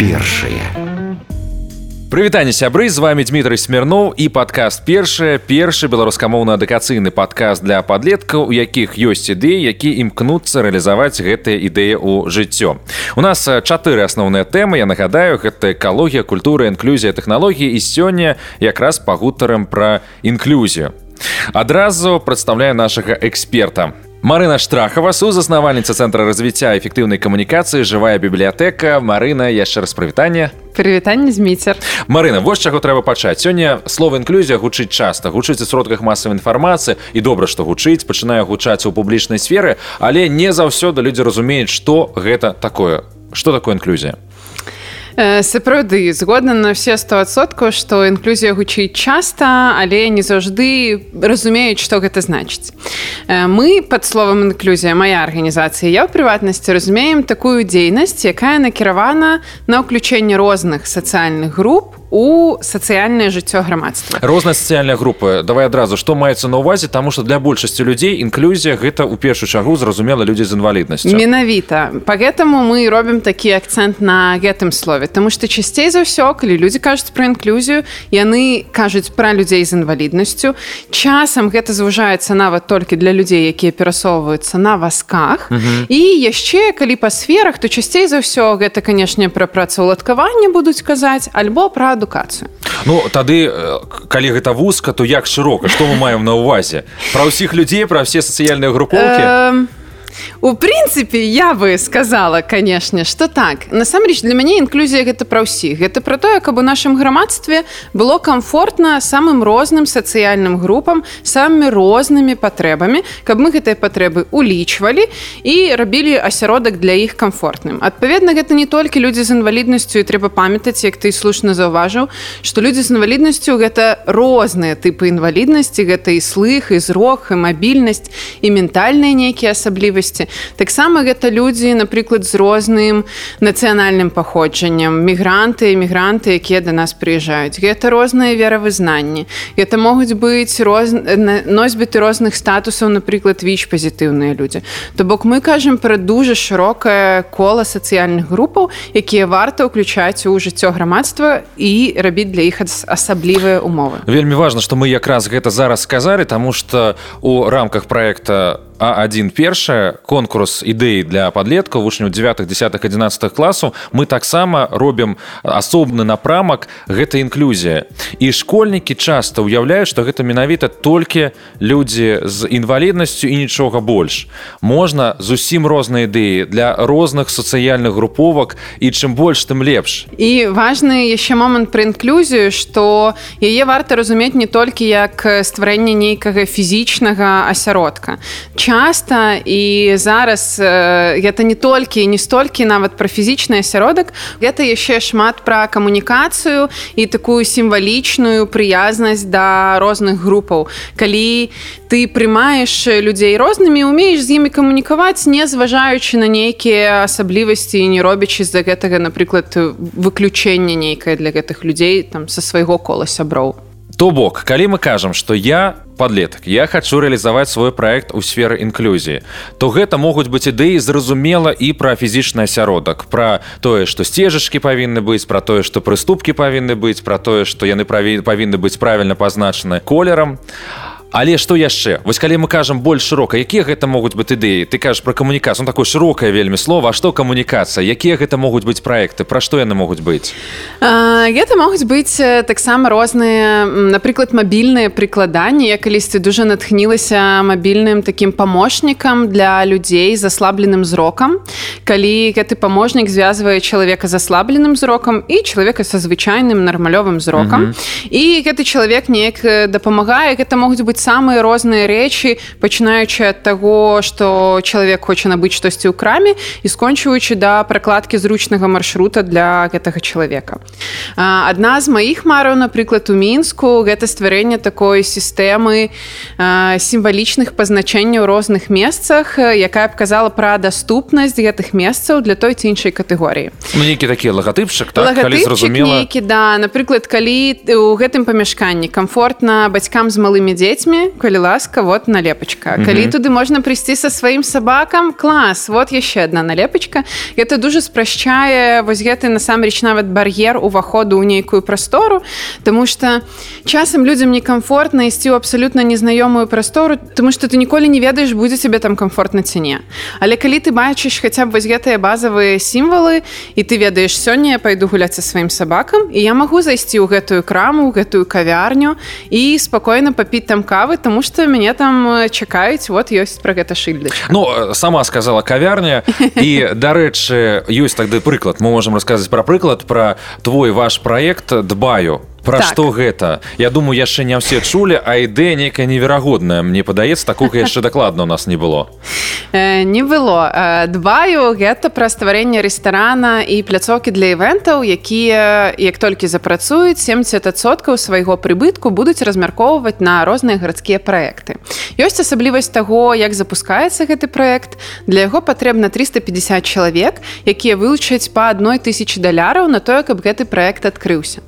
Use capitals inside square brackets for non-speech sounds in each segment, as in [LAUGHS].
першае. Прывітанне сябры з вами Дмітрый смірноў і падкаст першае першы беларускамоўна адукацыйны падкаст для падлеткаў у якіх ёсць ідэі які імкнуцца рэалізаваць гэтыя ідэі ў жыццё. У нас чатыры асноўныя тэмы. Я нагадаю гэта экалогія культура інклюзія тэхналогіі. І сёння якраз пагутарам пра інклюзію. Адразу прадстаўляю нашага эксперта Марына Штрахава, сузаснавальніца цэнтра развіцця эфектыўнай камунікацыі, жывая бібліятэка, Марына, яшчэ раз прывітанне. Прывітанне зміцер. Марына, вось чаго трэба пачаць. Сёння слова інклюзія гучыць часта, гучыць у сродках масавай інфармацыі і добра, што гучыць, пачынае гучаць у публічнай сферы, але не заўсёды людзі разумеюць, што гэта такое. Што такое інклюзія? Сапраўды згодна на все стосоткаў што інклюзія гучыць часта але не заўжды разумеюць што гэта значыць. Мы под словам інклюзія моя арганізацыя я ў прыватнасці разумеем такую дзейнасць якая накіравана на ўключэнне розных сацыяльных груп у сацыяльнае жыццё грамадства. Розная сацыяльная група давай адразу што маецца на увазе таму што для большасці людзей інклюзія гэта ў першую чаргу зразумела людзі з інваліднасцю. Менавіта. По гэтаму мы робім такі акцэнт на гэтым слове Таму што часцей за ўсё калі людзі кажуць пра інклюзію яны кажуць пра людзей з інваліднасцю. Часам гэта звужаецца нават толькі для людзей якія перасоўваюцца на вазках. І яшчэ калі па сферах то часцей за ўсё гэта канешне пра працаўладкаванне будуць казаць альбо пра адукацыю Ну тады калі гэта вузка то як шырока? Што мы маем на увазе пра ўсіх людзей пра все сацыяльныя групоўкі? Э У прынцыпе я бы сказала канешне что так. Насамрэч для мяне інклюзія гэта пра ўсіх гэта пра тое каб у нашым грамадстве было комфортна самым розным сацыяльным групам самымі рознымі патрэбамі каб мы гэтыя патрэбы улічвалі і рабілі асяродак для іх комфортным. Адпаведна гэта не толькі людзі з інваліднасцю і трэба памятаць як ты слушна заўважыў што людзі з інваліднасцю гэта розныя тыпы інваліднасці гэта і слых і зрок і мабільнасць і ментальныя нейкія асаблівасці таксама гэта людзі напрыклад з розным нацыянальным паходжаннем. Мігранты эмігранты якія да нас прыязджаюць. Гэта розныя веравызнанні. Гэта могуць быць роз... носьбіты розных статусаў напрыклад віч пазітыўныя людзі. То бок мы кажам пра дужа шырокае кола сацыяльных групаў якія варта ўключаць у жыццё грамадства і рабіць для іх асаблівыя умовы. Вельмі важна што мы якраз гэта зараз сказалі таму што у рамках проекта а1 першая конкурс ідэі для падлеткаў вучняў 9 10 11 класу мы таксама робім асобны напрамак гэта інклюзія і школьнікі часта ўяўляюць што гэта менавіта толькі людзі з інваліднасцю і нічога больш. Можна зусім розныя ідэі для розных сацыяльных груповак і чым больш тым лепш. І важны яшчэ момант пра інклюзію што яе варта разумець не толькі як стварэнне нейкага фізічнага асяродка. Чым часта і зараз гэта не толькі не столькі нават пра фізічны асяродак гэта яшчэ шмат пра камунікацыю і такую сімвалічную прыязнасць да розных групаў калі ты прымаеш людзей рознымі умееш з імі камунікаваць не зважаючы на нейкія асаблівасці не робячы з-за гэтага напрыклад выключэнне нейкае для гэтых людзей там са свайго кола сяброў то бок калі мы кажам што я подлетак я хочу реалізаваць свой проект у сферы інклюзіі. То гэта могуць быць ідэі зразумела і пра фізічны асяродак пра тое што сцежачкі павінны быць пра тое што прыступкі павінны быць пра тое што яны праві павінны быць правільна пазначаны колерам. а Але што яшчэ? Вось калі мы кажам больш шырока якія гэта могуць быць ідэі? Ты кажаш пра камунікацыю такое шырокае вельмі слова што камунікацыя? Якія гэта могуць быць праекты? Пра што яны могуць быць? Гэта могуць быць таксама розныя напрыклад мабільныя прыкладанні. Я калісьці дужа натхнілася мабільным такім памочнікам для людзей з аслабленым зрокам. Калі гэты паможнік звязвае чалавека з аслабленым зрокам і чалавека са звычайным нармалёвым зрокам. Mm -hmm. і гэты чалавек неяк дапамагае. Гэта могуць быць самыя розныя рэчы пачынаючы ад таго што чалавек хоча набыць штосьці ў краме і скончваючы да пракладкі зручнага маршрута для гэтага чалавека. Адна з маіх мараў напрыклад у мінску гэта стварэнне такой сістэмы сімвалічных пазначэнняў розных месцах якая б казала пра даступнасць гэтых месцаў для той ці іншай катэгорыі. Ну, нейкі такі лагатыпчык так, зразумела. нейкі, да. Напрыклад калі у гэтым памяшканні комфортна бацькам з малымі дзецьмі дзецьмі калі ласка вот налепачка калі туды можна прыйсці со сваім сабакам клас вот яшчэ одна налепачка это дуже спрашчае вось гэты насамрэч нават бар'ер уваходу ў нейкую прастору Таму что часам людям некомфортна ісці ў абсалютна незнаёмую прастору тому что ты ніколі не ведаеш будзе тебе там комфортна ці не але калі ты бачыш хаця б вось гэтыя базовые сімвалы і ты ведаеш сёння я пойду гуляць са сваім сабакам і я магу зайсці ў гэтую краму гэтую кавярню і спакойна папіць там кавы тому что мяне там чакаюць вот ёсць про гэта шыльда Ну сама сказала кавярня. І дарэчы ёсць тады прыклад мы можемм расказаць пра прыклад пра твой ваш проект дбаю Пра так. што гэта? Я думаю яшчэ не ўсе чулі а ідэя нейкая неверагодная. Мне падаецца такога [LAUGHS] яшчэ дакладна у нас не было. Э, не было. Э, дбаю гэта пра стварэнне рэстарана і пляцоўкі для івентаў якія як толькі запрацуюць 70соткаў свайго прыбытку будуць размяркоўваць на розныя гарадскія праекты. Ёсць асаблівасць таго як запускаецца гэты проект для яго патрэбна 350 чалавек якія вылучаць па адной тысячи даляраў на тое каб гэты проект адкрыўся.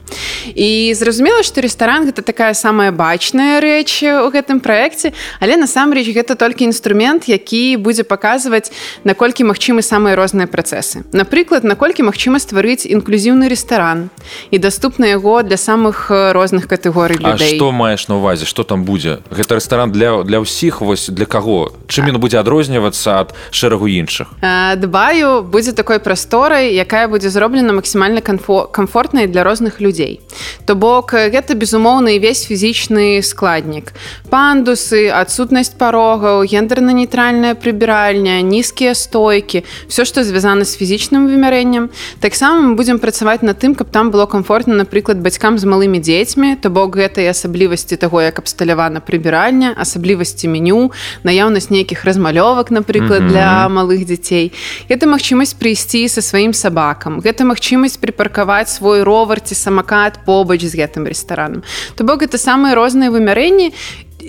І зразумела што рэстаран гэта такая самая бачная рэч у гэтым праекце але насамрэч гэта толькі інструмент які будзе паказваць наколькі магчымы самыя розныя працэсы. Напрыклад наколькі магчыма стварыць інклюзіўны рэстаран і даступна яго для самых розных катэгорый людей. что маеш на увазе что там будзе? Гэта рэстаран для для ўсіх? Вось для каго? Чым ён будзе адрознівацца ад шэрагу іншых? Дбаю будзе такой прасторай якая будзе зроблена максімальна камфо комфортнай для розных людзей. то То бок гэта безумоўна ўвесь фізічны складнік. Пандусы, адсутнасць парогаў, гендерна-нейтральная прыбіральня, нізкія стойкі, все, што звязана з фізічным вымярэннем. Таксама мы будзем працаваць над тым, каб там было комфортна, напрыклад, бацькам з малымі дзецьмі, то бок гэтай асаблівасці таго, як абсталявана прыбіральня, асаблівасці меню, наяўнасць нейкіх размалёвак, напрыклад, для малых дзяцей. Гэта магчымасць прыйсці са сваім сабакам. Гэта магчымасць прыпаркаваць свой ровар ці самакат побач побач з гэтым рэстаранам то бок это самыя розныя вымярэнні.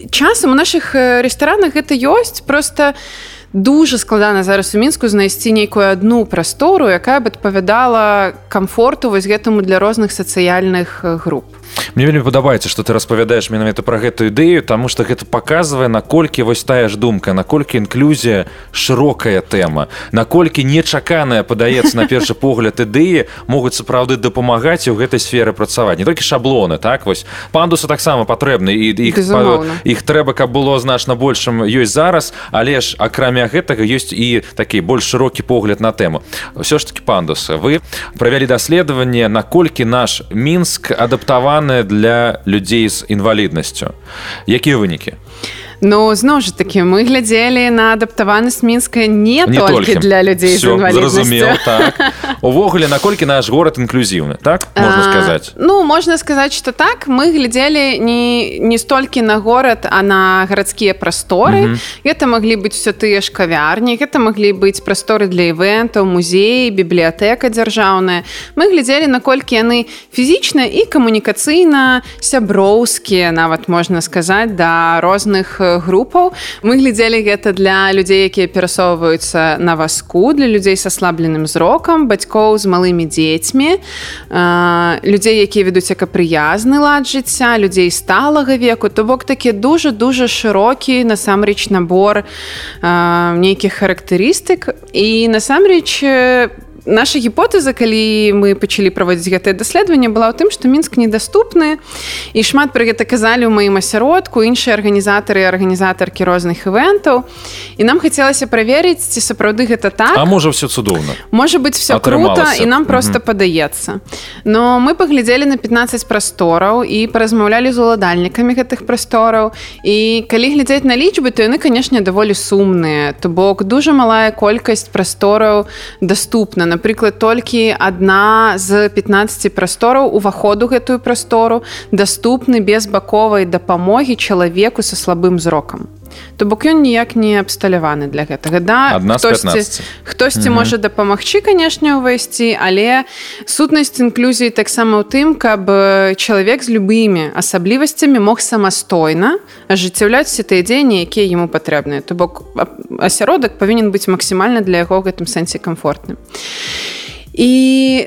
Часам у наших рэстаранах гэта ёсць просто дуже складана зараз у мінску знайсці нейкую адну прастору якая бы адпавядала комфорту вось гэтаму для розных сацыяльных груп Мне вельмі падабаецца што ты распавядаеш менавіта пра гэтую ідэю таму што гэта паказвае наколькі вось тая ж думка наколькі інклюзія шырокая тэма наколькі нечаканая падаецца на першы погляд ідэі могуць сапраўды дапамагаць у гэтай сферы працаваць не толькі шаблоны так вось. Пандусы таксама патрэбны і іх іх трэба каб было значна большым ёсць зараз але ж акрамя гэтага ёсць і такі больш шырокі погляд на тэму. Ўсё ж таки пандусы вы правялі даследаванне наколькі наш мінск адаптаваны для людзей з інваліднасцю якія вынікі Ну зноў жа такі мы глядзелі на адаптаванасць мінска не, не толькі для людзей зразумеў так. [LAUGHS] увогуле наколькі наш горад інклюзіўны так можна сказаць Ну можна сказаць что так. Мы глядзелі не не столькі на горад а на гарадскія прасторы гэта маглі быць все тыя ж кавярні гэта маглі быць прасторы для івентаў музеі бібліятэка дзяржаўная мы глядзелі наколькі яны фізічна і камунікацыйна сяброўскія нават можна сказаць да розных групаў. Мы глядзелі гэта для людзей якія перасоўваюцца на васку для людзей са слабленым зрокам бацькоў з малымі дзецьмі людзей якія ведуць акапрыязны лад жыцця людзей сталага веку. То бок такі дужа дужа шырокі насамрэч набор нейкіх характарыстык. І насамрэч наша гіпотэза калі мы пачалі праводзіць гэтае даследаванне была ў тым што мінск недаступны і шмат пра гэта казалі ў маім асяродку іншыя арганізатары арганізатаркі розных івентаў і нам хацелася праверыць ці сапраўды гэта так. А можа все цудоўна. Можа быть все круто і нам просто падаецца. Но мы паглядзелі на 15 прастораў і паразмаўлялі з уладальнікамі гэтых прастораў. І калі глядзець на лічбы то яны канешне даволі сумныя. То бок дужа малая колькасць прастораў доступна на напрыклад толькі адна з 15 прастораў уваходу гэтую прастору даступны без баковай дапамогі чалавеку са слабым зрокам то бок ён ніяк не абсталяваны для гэтага да? Хтосьці хтосьці угу. можа дапамагчы канешне ўвайсці але сутнасць інклюзіі таксама ў тым каб чалавек з любымі асаблівасцямі мог самастойна ажыццяўляць все тыя дзеянні якія яму патрэбныя. То бок асяродак павінен быць максімальна для яго гэтым сэнсе комфортным і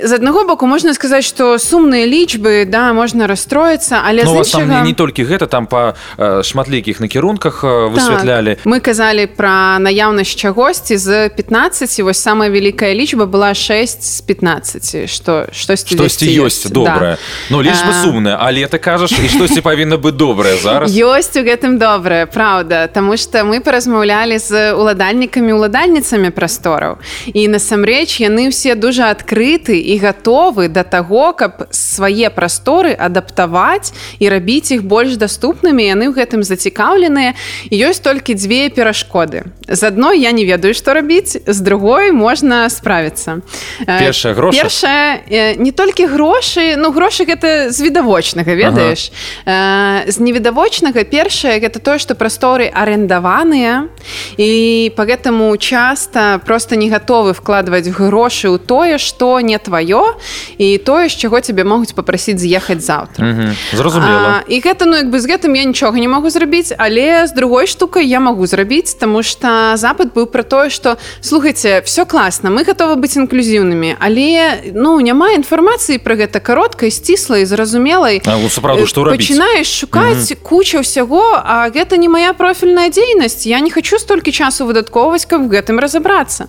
з аднаго боку можна сказаць што сумныя лічбы да можна расстроіцца але ну, іншага... не толькі гэта там па шматлікіх накірунках высвятлялі так. мы казалі пра наяўнасць чагосьці з 15 вось самая вялікая лічба была 6 з 15 што штосьці штосьці ёсць добрае да. Ну лічба а... сумная але ты кажаш і штосьці павінна быць добрае зараз ёсць у гэтым добрае Праўда Таму што мы паразмаўлялі з уладальнікамі уладальніцамі прастораў і насамрэч яны ўсе дужа адкрыты і гатовы да таго каб свае прасторы адаптаваць і рабіць іх больш даступнымі. Яны ў гэтым зацікаўленыя. Ёсць толькі дзве перашкоды. З адной я не ведаю што рабіць з другой можна справіцца. Першая гроша першая не толькі грошы ну грошы гэта з відавочнага ведаеш? Ага. з невідавочнага першае гэта тое што прасторы арендаваныя і по гэтаму часта просто не гатовы вкладваць грошы ў тое што не тваё і тое з чаго цябе могуць попрасіць з'ехаць заўтра зразумела і гэта ну як бы з гэтым я нічога не магу зрабіць але з другой штукай я магу зрабіць тому что запад быў про тое что слухайте все класна мы готовы быць інклюзіўнымі але ну няма інфармацыі про гэта кароткай сціслай зразумелай сапраўду што пачынаеш шукаць куча ўсяго а гэта не моя профільная дзейнасць я не хочу столькі часу выдаткоўваць каб гэтым разаобрацца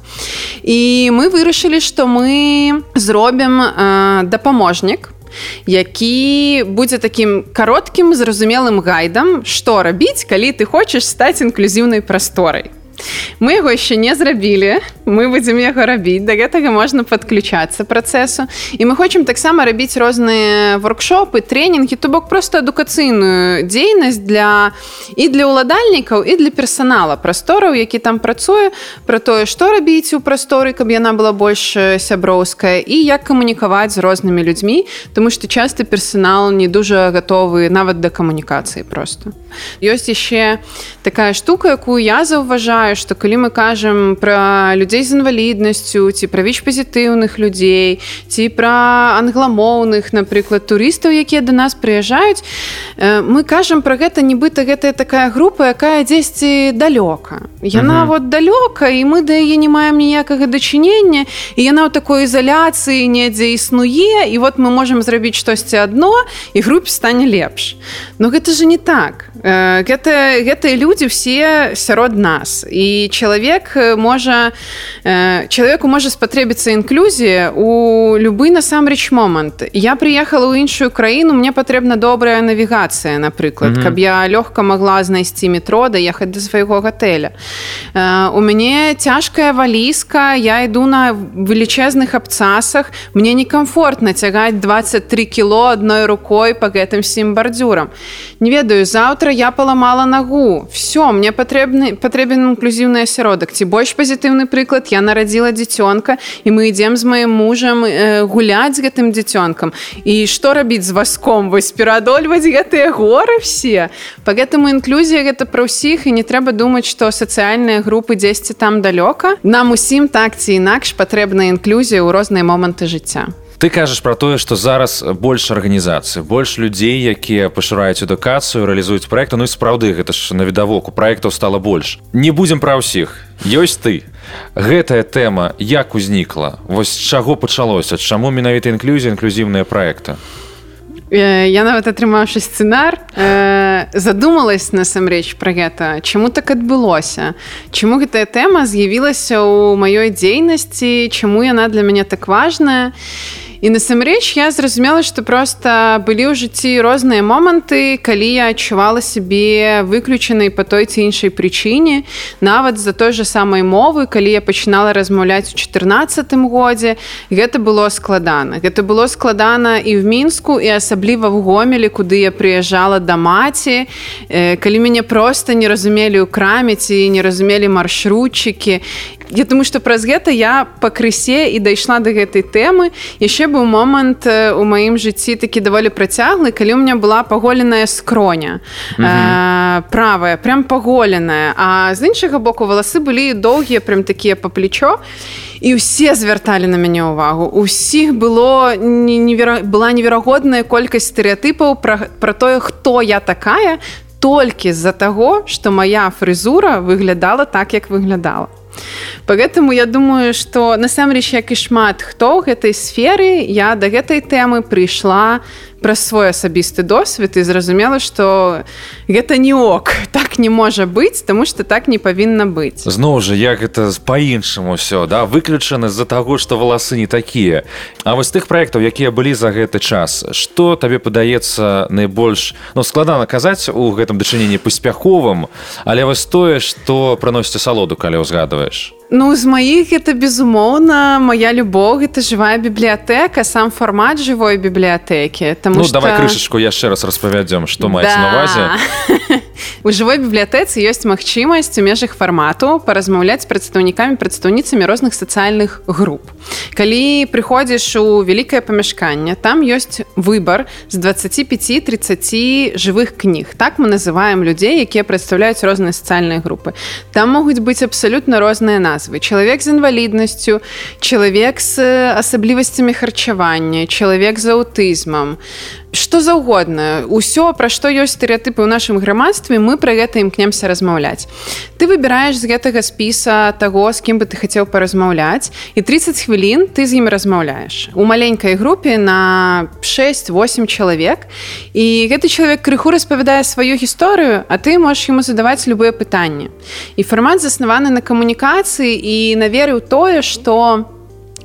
і мы вырашылі что мы зробім э, дапаможнік які будзе такім кароткім зразумелым гайдам што рабіць калі ты хочаш стаць інклюзіўнай прасторай мы яго яшчэ не зрабілі мы будзем яго рабіць да гэтага можна подключацца працэсу і мы хочам таксама рабіць розныя воркшопы тренінгі то бок просто адукацыйную дзейнасць для і для ўладальнікаў і для персонала прастораў які там працуе про тое што рабіць у прасторы каб яна была больш сяброўская і як камунікаваць з рознымі людзьмі тому что часто персонал не дужа гатовы нават да камунікацыі просто. Ёсць яшчэ такая штука якую я заўважаю адчуваю что калі мы кажам про людзей з інваліднасцю ці пра віч пазітыўных людзей ці пра англамоўных напрыклад турыстаў якія до нас прыязджаюць мы кажам про гэта нібыта гэтая такая група якая дзесьці далёка. Яна угу. вот далёка і мы да яе не маем ніякага дачынення і яна ў такой ізаляцыі недзе існуе і вот мы можемм зрабіць штосьці адно і групе стане лепш но гэта же не так. Гэта гэтыя людзі все сярод нас. і чалавек можа чалавеку можа спатрэбіцца інклюзія у любы насамрэч момант я приехала ў іншую краіну мне патрэбна добрая навігацыя напрыклад mm -hmm. каб я лёгка могла знайсці метро даехаць да свайго гатэля у мяне цяжкая валізка я іду на велічэзных абцасах. Мне некомфортна цягаць 23 кіло адной рукой по гэтым всім бардзюрам не ведаю заўтра я паламала нагу все мне патрэбны патрэбен інклюзіўны асяродак ці больш пазітыўны прыклад я нарадзіла дзіцёнка і мы ідзем з маім мужам э, гуляць з гэтым дзіцёнкам. І што рабіць з васком вось пераадольваць гэтыя горы все? По гэтаму інклюзія гэта пра ўсіх і не трэба думаць што сацыяльныя групы дзесьці там далёка. Нам усім так ці інакш патрэбна інклюзія ў розныя моманты жыцця ты кажаш про тое что зараз больш арганізацыі больш людзей якія пашыраюць адукацыю реалізуюць проекты Ну і сапраўды гэта ж навідавоку проектаў стало больш. Не будзем пра ўсіх. Ёсць ты. Гэтая тэма як узнікла? Вось чаго пачалося? Чаму менавіта інклюзія інклюзіўныя проекты я нават атрымаўшы сцэнар э, задумалась насамрэч пра гэта. Чаму так адбылося? Чаму гэтая тэма з'явілася ў маёй дзейнасці? Чаму яна для мяне так важная? і і насамрэч я зразумела што проста былі ў жыцці розныя моманты калі я адчувала сябе выключанай по той ці іншай прычыне нават за той же самай мовы калі я пачынала размаўляць у 14 годзе гэта было складана гэта было складана і в мінску і асабліва в гомелі куды я прыязджала да маці калі мяне просто не разумелі ў краме ці не разумелі маршрутчыкі Я думаю што праз гэта я пакрысе і дайшла да гэтай тэмы. Яшчэ быў момант у маім жыцці такі даволі працяглы калі у меня была паголеная скроня. Mm -hmm. правая прям паголеная. А з іншага боку валасы былі доўгія прям такія па плечо. І ўсе звярталі на мяне ўвагу. Усіх было невера... была неверагодная колькасць стэеатыпаў пра, пра тое хто я такая толькі з-за таго што моя фрызура выглядала так як выглядала поэтому я думаю что насамрэч як і шмат хто гэтай сферы я да гэтай тэмы прыйшла праз свой асабісты досвед і зразумела што гэта не ок [LAUGHS] так не можа быць тому что так не павінна быць. Зноў жа як это по-іншаму все да выключаны з-за таго что валасы не такія. А вось тых проектаў якія былі за гэты час что табе падаецца найбольш ну складана казаць у гэтым дачыненні паспяховым але вось тое что праносіце салоду калі ўзгадваеш Ну з маіх это безумоўна моя любоў это жывая бібліятэка сам фармат жывой бібліятэкі ну, что... давай крышачку яшчэ раз распавядзём што маецца да. навазе [LAUGHS] у жывой бібліятэцы ёсць магчымасць у межах фармату паразмаўляць прадстаўнікамі прадстаўніцамі розных сацыяльных груп. Калі прыходзіш у вялікае памяшканне там ёсць выбар з 25-30 жывых кніг. Так мы называем людзей якія прадстаўляюць розныя сацыяльныя групы. Там могуць быць абсалютна розныя назвы. Чалавек з інваліднасцю чалавек з асаблівасцямі харчавання чалавек з аўтызмам что заўгодна. Ўсё пра што ёсць стэеатыпы ў нашым грамадстве мы пра гэта імкнемся размаўляць. Ты выбіраеш з гэтага спіса таго з кім бы ты хацеў паразмаўляць і 30 хвілін ты з ім размаўляеш. У маленькай групе на 6-8 чалавек. І гэты чалавек крыху распавядае сваю гісторыю а ты можаш яму задаваць любые пытанні. І фармат заснаваны на камунікацыі і на веры ў тое што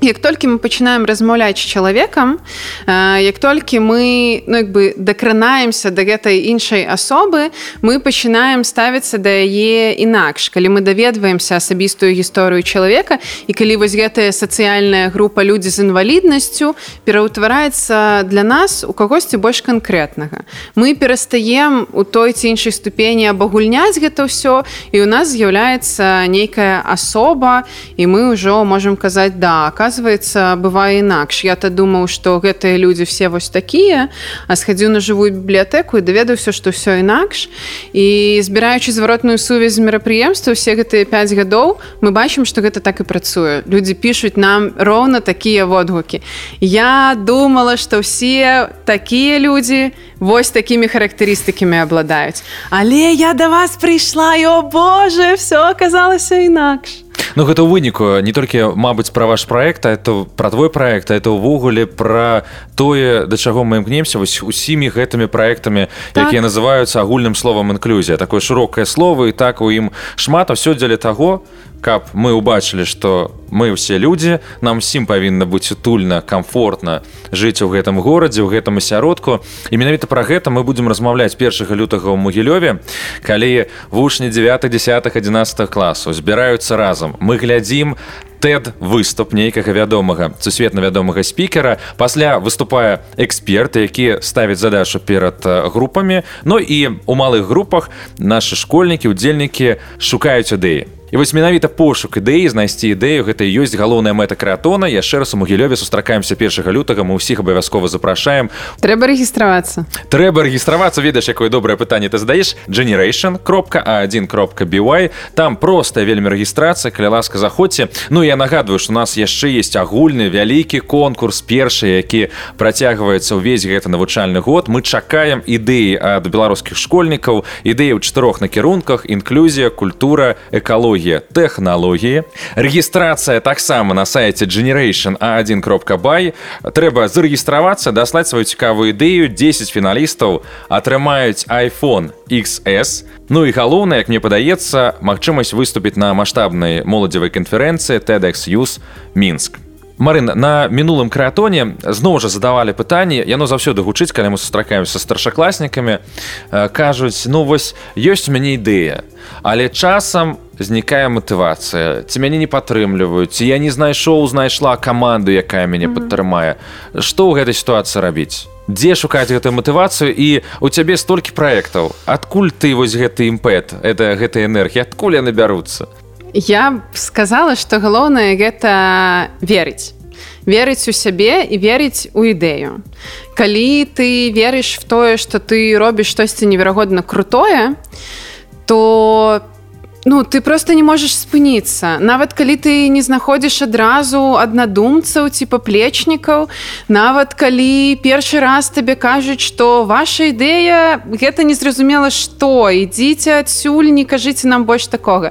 як толькі мы пачынаем размаўляць з чалавекам як толькі мы ну, бы дакранаемся да гэтай іншай асобы мы пачынаем ставіцца да яе інакш. Калі мы даведваемся асабістую гісторыю чалавека і калі вось гэтая сацыяльная група людзі з інваліднасцю пераўтвараецца для нас у кагосьці больш канкрэтнага. Мы перастаем у той ці іншай ступені абагульняць гэта ўсё і у нас з'яўляецца нейкая асоба і мы ўжо можемм казаць да оказывается оказывается бывае інакш я-то думаў что гэтыя людзі все вось такія а схадзіў на жывую бібліятэку і даведаўся что все інакш і збіраючы зваротную сувязь мерапрыемства все гэтыя 5 гадоў мы бачым что гэта так і працуе людзі пишутць нам роўна такія водгукі я думала что все такія людзі вось такімі характарыстыкамі абладаюць. Але я до да вас прыйшла о боже все оказалася інакш. Ну гэта ў выніку не толькі мабыць пра ваш проект это пра твой проект это ўвогуле пра тое да чаго мы імкнемся вось усімі гэтымі проектамі так. якія называюцца агульным словам інклюзія такое шырокае слово і так у ім шмат а все дзеля таго каб мы ўбачылі што мы ўсе людзі нам усім павінна быць утульна комфортна жыць у гэтым горадзе у гэтым асяродку. І менавіта пра гэта мы будзем размаўляць першага лютага ў могілёве калі вучні 9 10 11 класу збіраюцца разам. Мы глядзім тэд выступ нейкага вядомага сусветна вядомага спікера. Пасля выступае эксперты які ставяць задачу перад групамі. Ну і у малых групах нашы школьнікі удзельнікі шукаюць ідэі. І вось менавіта пошук ідэі знайсці ідэю гэта ёсць галоўная мэта крэатона яшчэ раз у могілёве сустракаемся першага лютага. Мы ўсіх абавязкова запрашаем. Трэба рэгістравацца. Трэба рэгістравацца. Ведаеш якое добрае пытанне ты задаеш? generation кропка а1 кропка бівай там простая вельмі рэгістрацыя. Каля ласка заходзьце. Ну я нагадваю что у нас яшчэ есть агульны вялікі конкурс першы які працягваецца ўвесь гэты навучальны год. Мы чакаем ідэі ад беларускіх школьнікаў ідэі ў чатырох накірунках інклюзія культура экалогія тэхналогіі. Рэгістрацыя таксама на сайте generation a1 кропка бай. Трэба зарэгістравацца даслаць сваю цікавую ідэю. 10 фіналістаў атрымаюць iphone xs Ну і галоўна як мне падаецца магчымасць выступіць на маштабнай моладзевай канферэнцыі tedx use мінск Марын на мінулым крэатоне зноў жа задавалі пытанні яно заўсёды гучыць калі мы сустракаемся старшакласнікамі кажуць ну вось ёсць у мяне ідэя але часам знікае матывацыя. Ці мяне не падтрымліваюць ці я не знайшоў знайшла каманду якая мяне падтрымае што ў гэтай сітуацыі рабіць? Дзе шукаць гэтую матывацыю? І у цябе столькі праектаў. Адкуль ты вось гэты імпэт это гэтая энергія? Адкуль яны бяруцца я б сказала што галоўнае гэта верыць. Верыць у сябе і верыць у ідэю. Калі ты верыш в тое што ты робіш штосьці неверагодна крутое то Ну ты просто не можаш спыніцца нават калі ты не знаходзіш адразу аднадумцаў ці паплечнікаў нават калі першы раз табе кажуць што ваша ідэя гэта незразумела што ідзіце адсюль не кажыце нам больш такога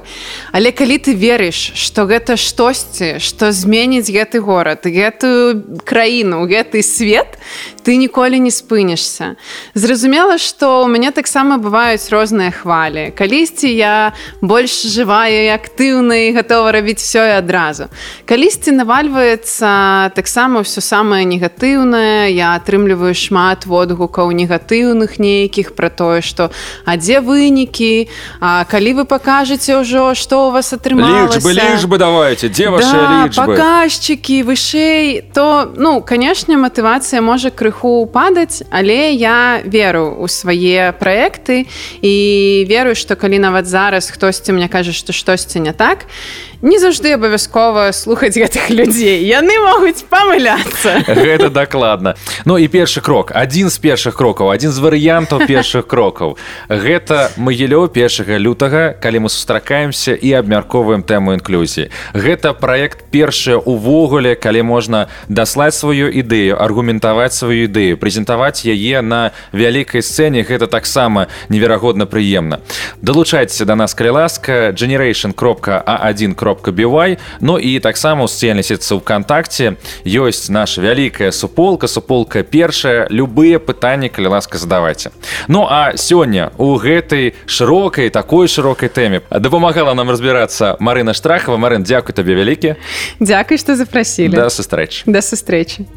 але калі ты верыш што гэта штосьці што зменіць гэты горад гэтую краіну гэты свет ты ніколі не спынішся. Зразумела што у мяне таксама бываюць розныя хвалі. Калісьці я больш больш жывая і актыўна і гатова рабіць все і адразу. Калісьці навальваецца таксама ўсё самае негатыўнае, я атрымліваю шмат водгукаў негатыўных нейкіх пра тое, што а дзе вынікі, А калі вы пакажаце ўжо, што у вас атрымалася? Лічбы давайте дзе ваши да, паказчыкі вышэй, то ну канешне, матывацыя можа крыху падаць, але я веру ў свае праекты і верую, што калі нават зараз хтосьці мне кажа што штосьці не так не заўжды абавязкова слухаць гэтых людзей яны могуць памыляцца. Гэта дакладна. Ну і першы крок. Адзін з першых крокаў адзін з варыянтаў першых крокаў. Гэта магілё першага лютага калі мы сустракаемся і абмяркоўваем тэму інклюзіі. Гэта праект першае увогуле калі можна даслаць сваю ідэю аргументаваць сваю ідэю прэзентаваць яе на вялікай сцэне. Гэта таксама неверагодна прыемна. Далучайцеся да нас калі ласка. Generation кропка а1 кропка кропка бівай Ну і таксама у сцельнай сетцы вКтакце ёсць наша вялікая суполка суполка першая. Любыя пытанні калі ласка задавайце Ну а сёння у гэтай шырокай такой шырокай тэме дапамагала нам разбірацца Марына штрахава Марын дзякуй табе вялікі Дзякуй што запрасілі да сустрэч да сустрэчы